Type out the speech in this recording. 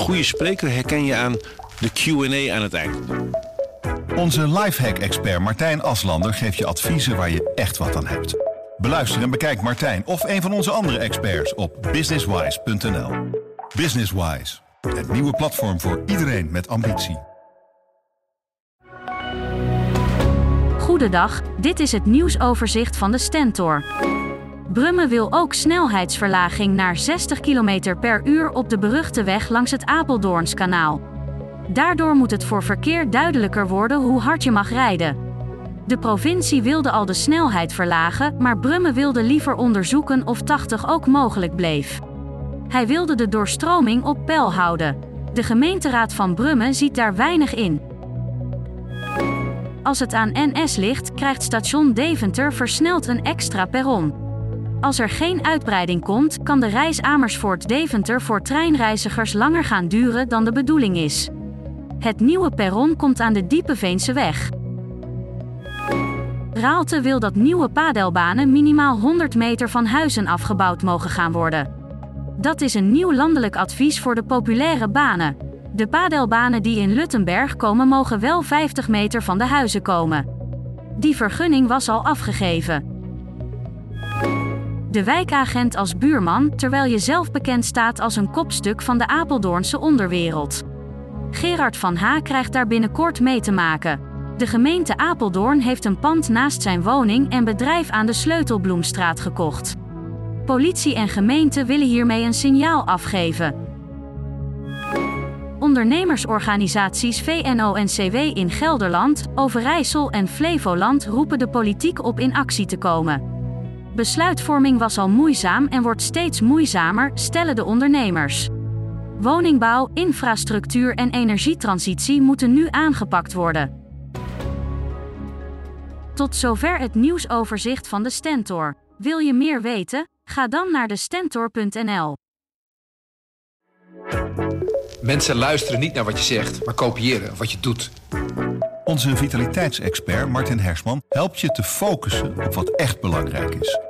goede spreker herken je aan de Q&A aan het eind. Onze lifehack-expert Martijn Aslander geeft je adviezen waar je echt wat aan hebt. Beluister en bekijk Martijn of een van onze andere experts op businesswise.nl. Businesswise, het nieuwe platform voor iedereen met ambitie. Goedendag, dit is het nieuwsoverzicht van de Stentor. Brummen wil ook snelheidsverlaging naar 60 km per uur op de beruchte weg langs het Apeldoornskanaal. Daardoor moet het voor verkeer duidelijker worden hoe hard je mag rijden. De provincie wilde al de snelheid verlagen, maar Brummen wilde liever onderzoeken of 80 ook mogelijk bleef. Hij wilde de doorstroming op peil houden. De gemeenteraad van Brummen ziet daar weinig in. Als het aan NS ligt, krijgt station Deventer versneld een extra perron. Als er geen uitbreiding komt, kan de reis Amersfoort-Deventer voor treinreizigers langer gaan duren dan de bedoeling is. Het nieuwe perron komt aan de Diepeveense weg. Raalte wil dat nieuwe padelbanen minimaal 100 meter van huizen afgebouwd mogen gaan worden. Dat is een nieuw landelijk advies voor de populaire banen. De padelbanen die in Luttenberg komen mogen wel 50 meter van de huizen komen. Die vergunning was al afgegeven. De wijkagent als buurman, terwijl je zelf bekend staat als een kopstuk van de Apeldoornse onderwereld. Gerard van H. krijgt daar binnenkort mee te maken. De gemeente Apeldoorn heeft een pand naast zijn woning en bedrijf aan de Sleutelbloemstraat gekocht. Politie en gemeente willen hiermee een signaal afgeven. Ondernemersorganisaties VNO-NCW in Gelderland, Overijssel en Flevoland roepen de politiek op in actie te komen. Besluitvorming was al moeizaam en wordt steeds moeizamer, stellen de ondernemers. Woningbouw, infrastructuur en energietransitie moeten nu aangepakt worden. Tot zover het nieuwsoverzicht van de Stentor. Wil je meer weten? Ga dan naar de stentor.nl. Mensen luisteren niet naar wat je zegt, maar kopiëren wat je doet. Onze vitaliteitsexpert Martin Hersman helpt je te focussen op wat echt belangrijk is.